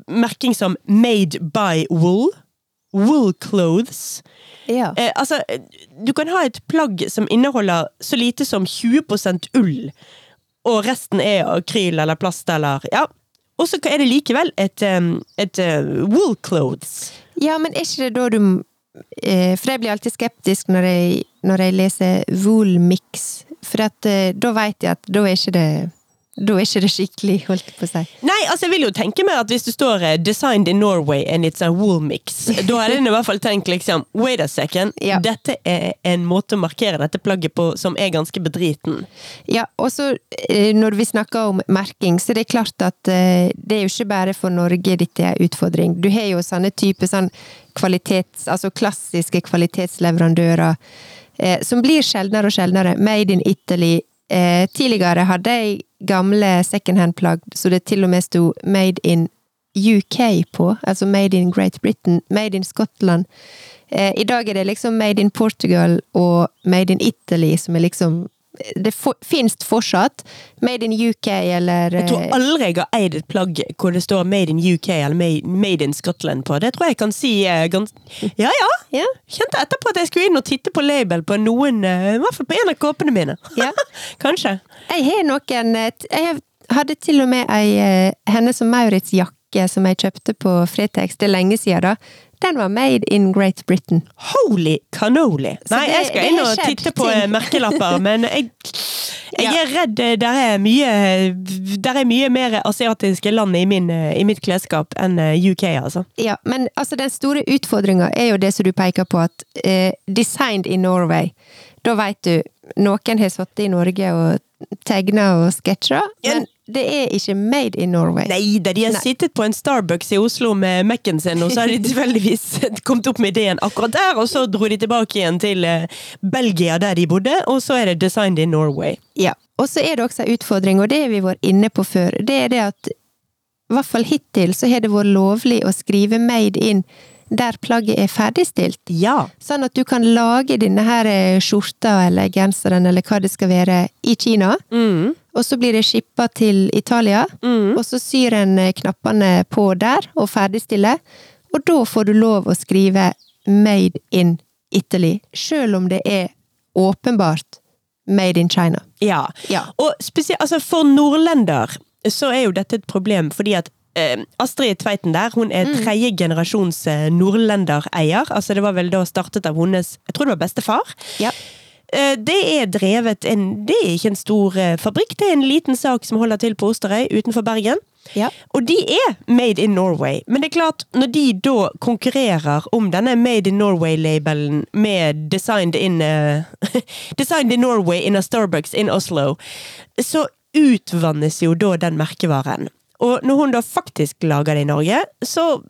merking som Made by Wool. Wool clothes. ja. Eh, altså, du kan ha et plagg som inneholder så lite som 20% ull, og resten er akryl eller plast eller Ja. Og så er det likevel et, et eh, wool clothes. Ja, men er ikke det da du eh, For jeg blir alltid skeptisk når jeg, når jeg leser Woolmix, for at, eh, da vet jeg at da er ikke det da er ikke det skikkelig, holdt jeg på å si. Nei, altså jeg vil jo tenke meg at hvis det står eh, 'Designed in Norway and it's a wool mix', da hadde en i hvert fall tenkt liksom Wait a second, Ja. dette er en måte å markere dette plagget på som er ganske bedriten. Ja, og så eh, når vi snakker om merking, så er det klart at eh, det er jo ikke bare for Norge dette er utfordring. Du har jo sånne type sånn kvalitets... Altså klassiske kvalitetsleverandører som blir sjeldnere og sjeldnere. Made in Italy. Eh, tidligere hadde jeg gamle secondhand-plagg så det til og med sto 'Made in UK på, altså Made in Great Britain, Made in Scotland. Eh, I dag er det liksom Made in Portugal og Made in Italy som er liksom Det for, finnes fortsatt. Made in UK eller Jeg tror eh, aldri jeg har eid et plagg hvor det står 'Made in UK' eller 'Made, in Scotland' på. Det tror jeg kan si eh, gans... Ja ja! Yeah. Kjente etterpå at jeg skulle inn og titte på label på noen, eh, i hvert fall på en av kåpene mine. Yeah. Kanskje. Jeg har noen Jeg hadde til og med ei Hennes og Maurits-jakke som jeg kjøpte på Fretex, det er lenge siden da. Den var made in Great Britain. Holy cannoli! Så Nei, det- jeg skal inn og titte på ting. eh, merkelapper, men jeg, jeg Ja. er redd eh, der er mye Der er mye mer asiatiske land i, min, eh, i mitt klesskap enn eh, UK, altså. Ja, men altså den store utfordringa er jo det som du peker på, at eh, designed in Norway. Da veit du, noen har sittet i Norge og tegna og sketsja, Ja. Det er ikke made in Norway. Nei da, de har Nei. sittet på en Starbucks i Oslo med Mac-en sin, og så har de tilfeldigvis kommet opp med ideen akkurat der, og så dro de tilbake igjen til eh, Belgia, der de bodde, og så er det designed in Norway. Ja. Og så er det også en utfordring, og det har vi vært inne på før. Det er det at i hvert fall hittil så har det vært lovlig å skrive made in der plagget er ferdigstilt. Ja. Sånn at du kan lage denne her eh, skjorta eller genseren eller hva det skal være i Kina. Mm. Og så blir det shippa til Italia, Mm. og så syr en eh, knappene på der og ferdigstiller. Og da får du lov å skrive 'Made in Italy', sjøl om det er åpenbart 'Made in China'. Ja. Ja. Og spesielt, altså for nordlender så er jo dette et problem, fordi at eh, Astrid Tveiten der, hun er tredje generasjons eh, nordlendereier. Altså det var vel da startet av hennes, jeg tror det var bestefar. Ja. Eh, Det er drevet en Det er ikke en stor eh, fabrikk, det er en liten sak som holder til på Osterøy utenfor Bergen. Ja. Og de er made in Norway. Men det er klart, når de da konkurrerer om denne made in Norway-labelen med designed in uh, Designed in Norway in a Starbucks in Oslo, så utvannes jo da den merkevaren. Og når hun da faktisk lager det i Norge, så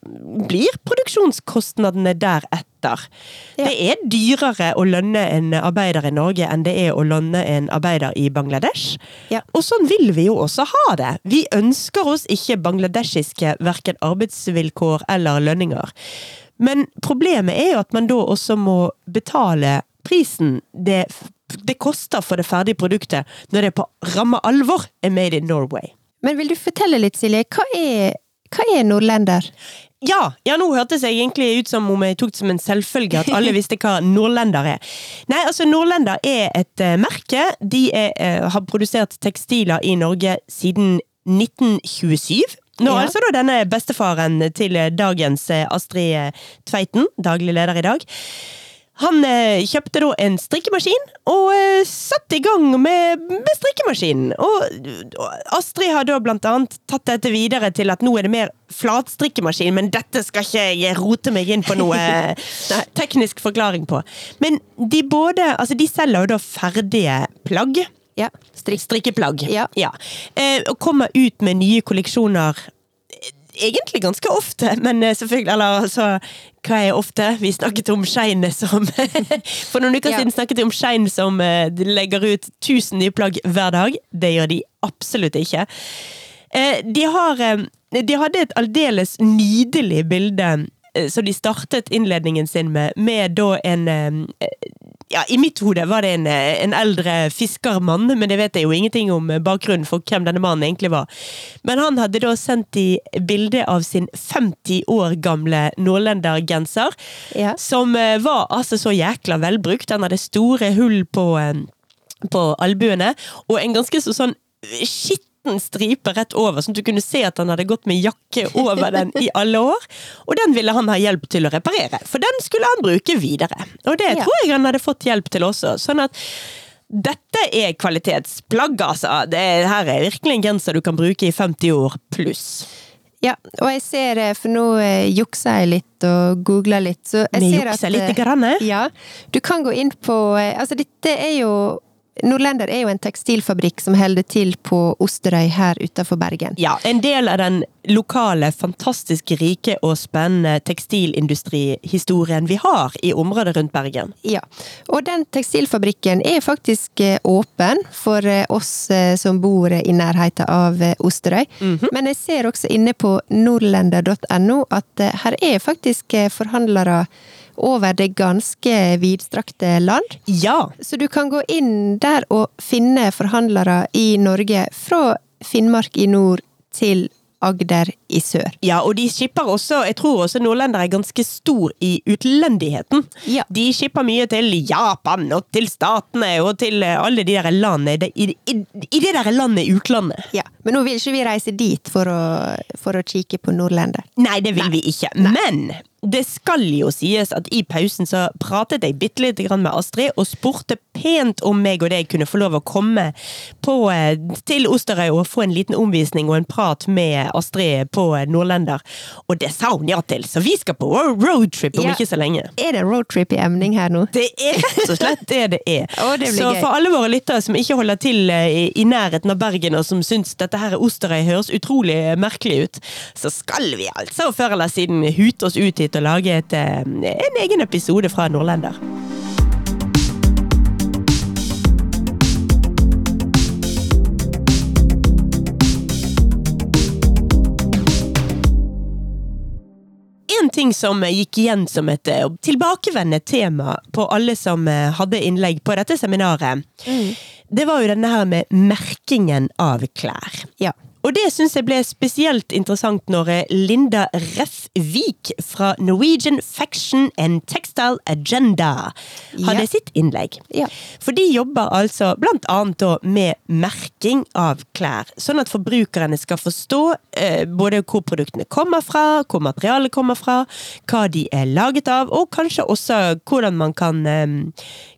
blir produksjonskostnadene deretter. Ja. Det er dyrere å lønne en arbeider i Norge enn det er å lønne en arbeider i Bangladesh. Ja. Og sånn vil vi jo også ha det. Vi ønsker oss ikke bangladeshiske verken arbeidsvilkår eller lønninger. Men problemet er jo at man da også må betale prisen det, det koster for det ferdige produktet, når det på ramme alvor er made in Norway. Men vil du fortelle litt, Silje, hva er, hva er nordlender? Ja, ja, nå hørtes jeg egentlig ut som om jeg tok det som en selvfølge at alle visste hva nordlender er. Nei, altså Nordlender er et uh, merke. De er, uh, har produsert tekstiler i Norge siden 1927. Nå Ja. altså da denne bestefaren til eh, dagens Astrid Tveiten, daglig leder i dag. Han eh, kjøpte da en strikkemaskin, og eh, satte i gang med, med strikkemaskinen. Og, og Astrid har da blant annet tatt dette videre til at nå er det mer flatstrikkemaskin, men dette skal ikke jeg rote meg inn på noe nei, teknisk forklaring på. Men de både Altså, de selger jo da ferdige plagg. Ja, strikk. Strikkeplagg. Ja. Eh, og kommer ut med nye kolleksjoner eh, egentlig ganske ofte, men eh, selvfølgelig Eller altså, hva er ofte? Vi snakket om Shine som For noen uker Ja. siden snakket vi om Shine som eh, legger ut 1000 nye plagg hver dag. Det gjør de absolutt ikke. Eh, de har De hadde et aldeles nydelig bilde så de startet innledningen sin med, med da en ja, I mitt hode var det en, eh, en eldre fiskermann, men det vet jeg jo ingenting om eh, bakgrunnen for hvem denne mannen egentlig var. Men han hadde da sendt de bilde av sin 50 år gamle nordlendergenser, Ja. som eh, var altså så jækla velbrukt. Den hadde store hull på, på albuene, og en ganske så sånn skitten stripe rett over, sånn at du kunne se at han hadde gått med jakke over den i alle år. Og den ville han ha hjelp til å reparere, for den skulle han bruke videre. Og det Ja. tror jeg han hadde fått hjelp til også. Sånn at dette er kvalitetsplagg, altså. Det her er virkelig en genser du kan bruke i 50 år pluss. Ja, og jeg ser, det, for nå eh, jukser jeg litt og googler litt, så jeg Vi ser at litt, grann, eh. Ja, du kan gå inn på eh, Altså, dette er jo Nordlender er jo en tekstilfabrikk som holder til på Osterøy her utenfor Bergen. Ja, en del av den lokale, fantastisk rike og spennende tekstilindustrihistorien vi har i området rundt Bergen. Ja, og den tekstilfabrikken er faktisk eh, åpen for eh, oss eh, som bor i nærheten av Osterøy. Osterøy. -hmm. Men jeg ser også inne på nordlender.no at her er faktisk forhandlere over det ganske vidstrakte land. Ja, Så du kan gå inn der og finne forhandlere i Norge fra Finnmark i nord til Agder i sør. Ja, og de skipper også Jeg tror også nordlender er ganske stor i utlendigheten. Ja. De skipper mye til Japan og til Statene og til eh, alle de der landene i, i, i det der landet i utlandet. Ja, Men nå vil ikke vi reise dit for å, for å kikke på Nordlender. Nei, det vil vi ikke. Men det skal jo sies at i pausen så pratet jeg bitte lite grann med Astrid og spurte pent om meg og deg kunne få lov å komme på, eh, til Osterøy og få en liten omvisning og en prat med Astrid på Nordlender. Og det sa hun ja til, så vi skal på roadtrip om Ja. ikke så lenge. Er det roadtrip i emning her nå? Det er rett og slett det det er. oh, det så for alle våre lyttere som ikke holder til eh, i, i nærheten av Bergen, og som syns dette her Osterøy høres utrolig merkelig ut, så skal vi altså før eller siden hute oss ut hit og lage et, eh, en egen episode fra Nordlender. En ting som gikk igjen som et eh, tilbakevendende tema på alle som eh, hadde innlegg på dette seminaret, det var jo denne her med merkingen av klær. Ja. Og det syns jeg ble spesielt interessant når eh, Linda Reffvik fra Norwegian Faction and Textile Agenda hadde Ja. sitt innlegg. Ja. For de jobber altså blant annet med merking av klær, sånn at forbrukerne skal forstå eh, både hvor produktene kommer fra, hvor materialet kommer fra, hva de er laget av, og kanskje også hvordan man kan eh,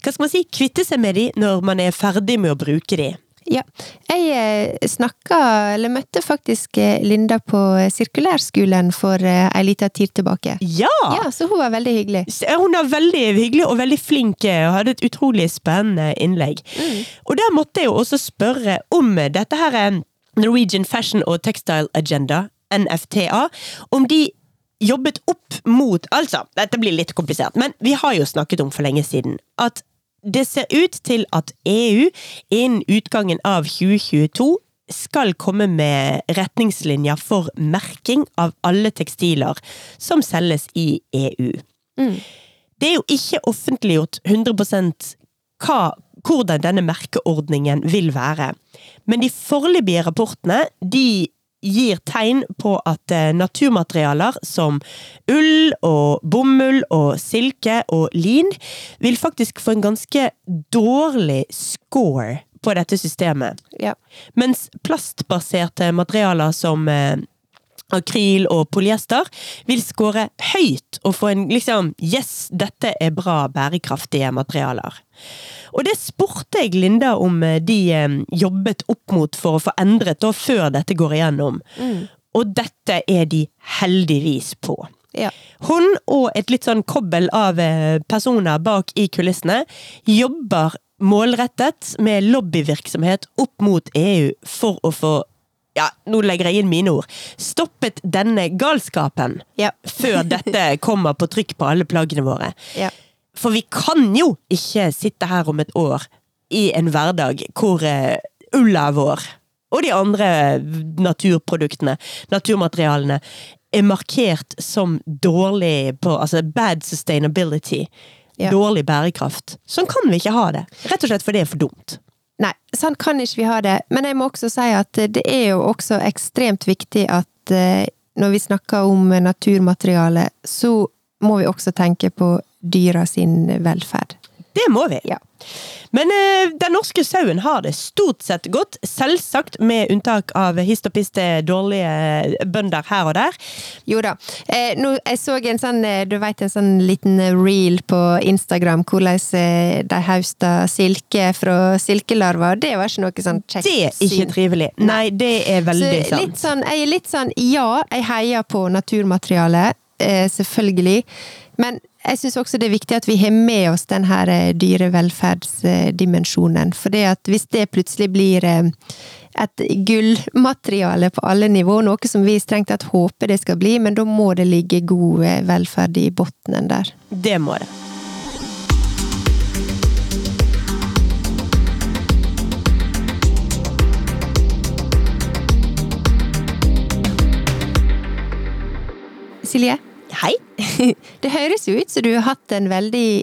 hva skal man si, kvitte seg med de når man er ferdig med å bruke de. Ja. Jeg eh, snakka, eller møtte faktisk eh, Linda på sirkulærskolen for eh, ei lita tid tilbake. Ja! Ja, så hun var veldig hyggelig. Hun var veldig hyggelig og veldig flink eh, og hadde et utrolig spennende innlegg. Og der måtte jeg jo også spørre om dette her er Norwegian Fashion og Textile Agenda, NFTA, om de jobbet opp mot Altså, dette blir litt komplisert, men vi har jo snakket om for lenge siden at det ser ut til at EU innen utgangen av 2022 skal komme med retningslinjer for merking av alle tekstiler som selges i EU. EU. Det er jo ikke offentliggjort 100% hva, hvordan denne merkeordningen vil være. Men de foreløpige rapportene de gir tegn på at eh, naturmaterialer som ull og bomull og silke og lin vil faktisk få en ganske dårlig score på dette systemet. Ja. Mens plastbaserte materialer som eh, akryl og polyester vil score høyt og få en liksom Yes, dette er bra, bærekraftige materialer. Og det spurte jeg Linda om eh, de eh, jobbet opp mot for å få endret da, før dette går igjennom. Og dette er de heldigvis på. Ja. Hun og et litt sånn kobbel av eh, personer bak i kulissene jobber målrettet med lobbyvirksomhet opp mot EU for å få ja, nå legger jeg inn mine ord. Stoppet denne galskapen Ja. før dette kommer på trykk på alle plaggene våre. Ja. For vi kan jo ikke sitte her om et år i en hverdag hvor eh, ulla vår og de andre naturproduktene, naturmaterialene, er markert som dårlig på Altså bad sustainability. Ja. Dårlig bærekraft. Sånn kan vi ikke ha det. Rett og slett fordi det er for dumt. Nei, sånn kan ikke vi ha det. Men jeg må også si at det er jo også ekstremt viktig at eh, når vi snakker om naturmateriale, så må vi også tenke på dyra sin velferd. Det må vi. Ja. Men eh, den norske sauen har det stort sett godt, selvsagt med unntak av hist og piste dårlige bønder her og der. Jo da. Eh, nå, jeg så en sånn, eh, du vet, en sånn liten reel på Instagram, hvordan eh, de hausta silke fra silkelarver. Det var ikke noe sånn kjekt Det er ikke trivelig. Nei, det er veldig Så sant. litt sånn, jeg er litt sånn, ja, jeg heier på naturmaterialet, eh, selvfølgelig. Men jeg syns også det er viktig at vi har med oss den her eh, dyrevelferdsdimensjonen. For det at hvis det plutselig blir eh, et gullmateriale på alle nivå, noe som vi strengt tatt håper det skal bli, men da må det ligge god eh, velferd i bunnen der. Det må det. Silje, Hei. det høres jo ut som du har hatt en veldig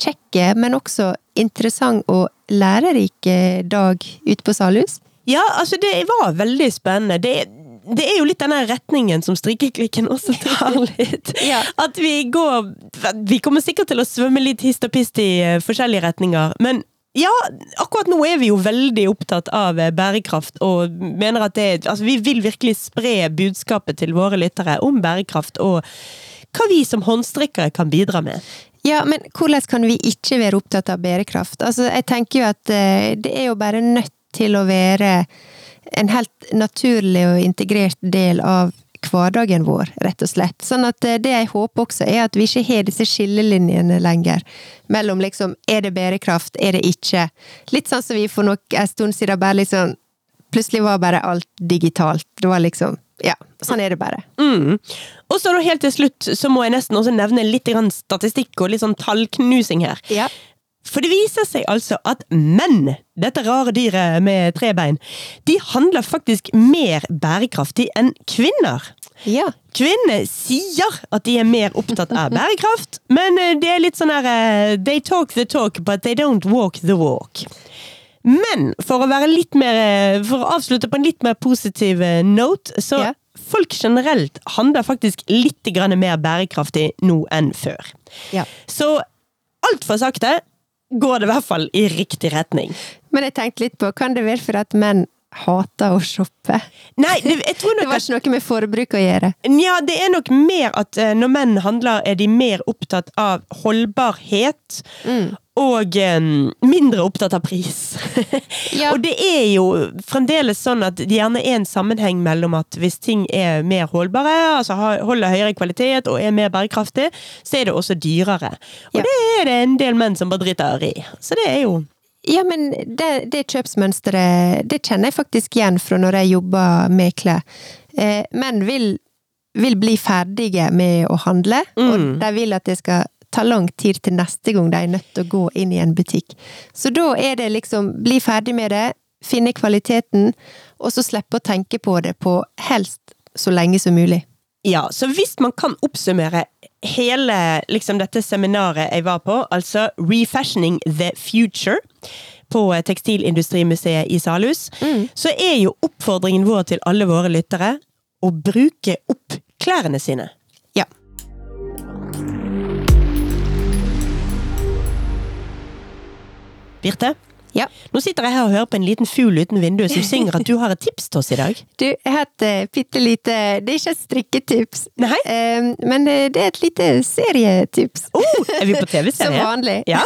kjekk, men også interessant og lærerik eh, dag ute på Salhus. Ja, altså det var veldig spennende. Det, det er jo litt denne retningen som Strikkeklikken også tar litt. Ja. At vi går Vi kommer sikkert til å svømme litt hist og pist i eh, forskjellige retninger, men ja, akkurat nå er vi jo veldig opptatt av eh, bærekraft, og mener at det Altså, vi vil virkelig spre budskapet til våre lyttere om bærekraft, og hva vi som håndstrikkere kan bidra med. Ja, men hvordan kan vi ikke være opptatt av bærekraft? Altså, jeg tenker jo at eh, det er jo bare nødt til å være en helt naturlig og integrert del av hverdagen vår, rett og slett. Sånn at eh, det jeg håper også, er at vi ikke har disse skillelinjene lenger. Mellom liksom er det bærekraft, er det ikke? Litt sånn som vi for nok en stund siden bare liksom Plutselig var bare alt digitalt. Det var liksom Ja, sånn er det bare. Mm. Og så helt til slutt så må jeg nesten også nevne litt grann statistikk og litt sånn tallknusing her. Ja. For det viser seg altså at menn, dette rare dyret med tre bein, de handler faktisk mer bærekraftig enn kvinner. Ja. Kvinner sier at de er mer opptatt av bærekraft, men eh, det er litt sånn her eh, They talk the talk, but they don't walk the walk. Men for å mer eh, For å avslutte på en litt mer positiv note, så Ja. folk generelt handler faktisk litt mer bærekraftig nå enn før. ja. Så altfor sakte går det i hvert fall i riktig retning. Men jeg tenkte litt på, kan det være for at menn hater å shoppe? Nei, det, jeg tror Det var ikke noe med forbruk å gjøre. Ja, det er nok mer at eh, når menn handler, er de mer opptatt av holdbarhet. Og um, mindre opptatt av pris. Ja. og det er jo fremdeles sånn at det gjerne er en sammenheng mellom at hvis ting er mer holdbare, altså holder høyere kvalitet og er mer bærekraftig, så er det også dyrere. Og Ja. det er det en del menn som bare driter i. Så det er jo Ja, men det, det kjøpsmønsteret, det kjenner jeg faktisk igjen fra når jeg jobber med klær. Eh, menn vil, vil bli ferdige med å handle, og de vil at det skal ta lang tid til neste gang de er nødt til å gå inn i en butikk. Så da er det liksom bli ferdig med det, finne kvaliteten, og så slippe å tenke på det på helst så lenge som mulig. Ja, så hvis man kan oppsummere hele liksom, dette seminaret jeg var på, altså Refashioning the Future på Tekstilindustrimuseet i Salhus, så er jo oppfordringen vår til alle våre lyttere å bruke opp klærne sine. Ja. Birte, Ja. nå sitter jeg her og hører på en liten fugl uten vindu som synger at du har et tips til oss i dag. Du, jeg har et uh, bitte lite Det er ikke et strikketips, Nei? Eh, men eh, det er et lite serietips. Oh, er vi på Som TV-serie? vanlig. Ja.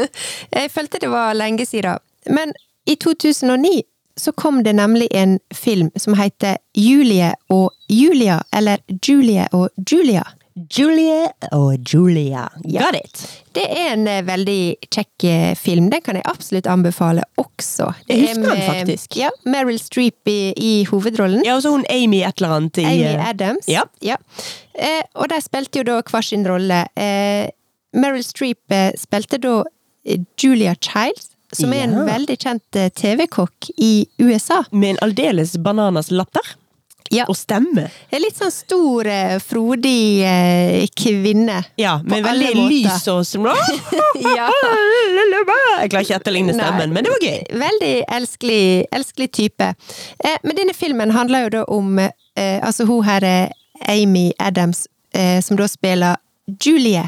Jeg følte det var lenge siden. Men i 2009 så kom det nemlig en film som heter Julie og Julia, eller Julie og Julia. Julie og Julia. Ja. Got it. Det er en eh, veldig kjekk eh, film. Den kan jeg absolutt anbefale også. Det Jeg husker husker den faktisk. Ja, Meryl Streep i, i hovedrollen. Ja, og så hun Amy et eller annet i Amy eh, Adams. Ja. Eh, og de spilte jo da hver sin rolle. Eh, Meryl Streep spilte da Julia Childs, som er en Ja. veldig kjent TV-kokk i USA. Med en aldeles bananas latter. Ja. Og stemme. En litt sånn stor, eh, frodig eh, kvinne. Ja, med veldig lys og. Ja. Jeg klarer ikke å etterligne Nei. stemmen, men det var gøy. Veldig elskelig, elskelig type. Eh, men denne filmen handler jo da om eh, Altså hun her er Amy Adams, eh, som da spiller Julie.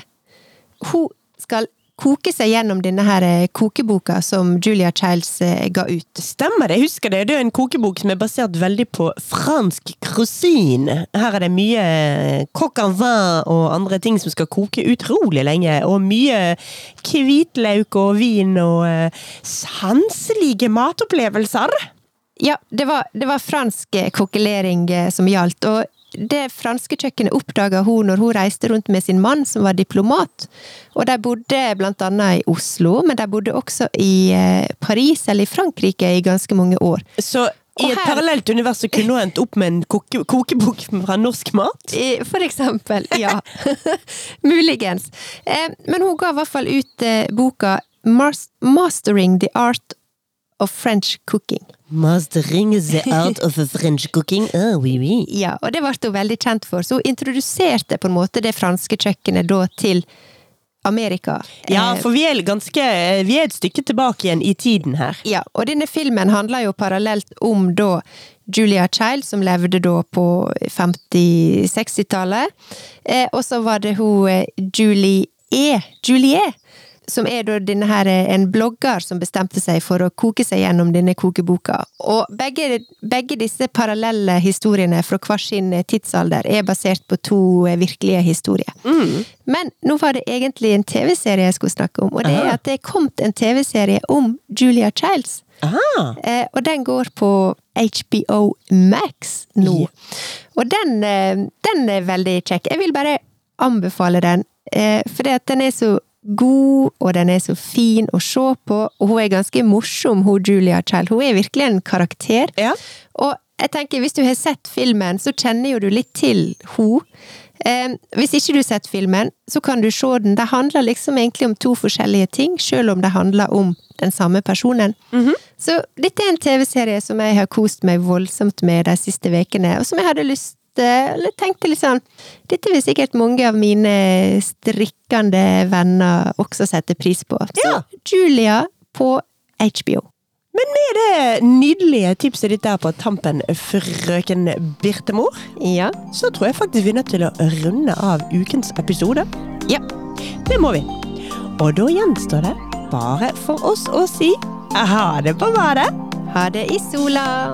Hun skal koke seg gjennom denne her eh, kokeboka som Julia Childs eh, ga ut. Stemmer det, jeg husker det. Det er en kokebok som er basert veldig på fransk cuisine. Her er det mye coq en vin og andre ting som skal koke utrolig lenge. Og mye hvitløk og vin og eh, sanselige matopplevelser. Ja, det var, det var fransk eh, kokkelering eh, som gjaldt, og det franske kjøkkenet oppdaga hun når hun reiste rundt med sin mann, som var diplomat. Og de bodde blant annet i Oslo, men de bodde også i eh, Paris eller i Frankrike i ganske mange år. Så i et her- parallelt univers så kunne hun endt opp med en koke, kokebok fra norsk mat? For eksempel, ja. Muligens. Eh, men hun ga i hvert fall ut eh, boka 'Mastering the Art of French Cooking'. Mastering the art of French cooking. Oh, oui, oui. Ja, og det ble hun veldig kjent for, så hun introduserte på en måte det franske kjøkkenet da til Amerika. Ja, Eh, for vi er ganske Vi er et stykke tilbake igjen i tiden her. Ja, og denne filmen handler jo parallelt om da Julia Child, som levde da på 50-60-tallet. Eh, og så var det hun eh, Julie E. Julie, som er da denne her eh, en blogger som bestemte seg for å koke seg gjennom denne kokeboka. Og begge, begge disse parallelle historiene fra hver sin eh, tidsalder er basert på to eh, virkelige historier. Men nå var det egentlig en TV-serie jeg skulle snakke om, og det er at det er kommet en TV-serie om Julia Childs. Eh, og den går på HBO Max nå. Og den, den er veldig kjekk. Jeg vil bare anbefale den, eh, fordi den er så god, og den er så fin å se på, og hun er ganske morsom, hun Julia Child. Hun er virkelig en karakter. Ja. Og jeg tenker, hvis du har sett filmen, så kjenner jo du litt til hun. Eh, hvis ikke du har sett filmen, så kan du se den. Det handler liksom egentlig om to forskjellige ting, selv om det handler om den samme personen. Så dette er en TV-serie som jeg har kost meg voldsomt med de siste ukene, og som jeg hadde lyst eller tenkte litt sånn Dette vil sikkert mange av mine strikkende venner også sette pris på. Så Ja. Julia på HBO. Men med det nydelige tipset ditt der på tampen, frøken Birtemor, Ja. så tror jeg faktisk vi er nødt til å runde av ukens episode. Ja. Det må vi. Og da gjenstår det bare for oss å si ha det på badet. Ha det i sola!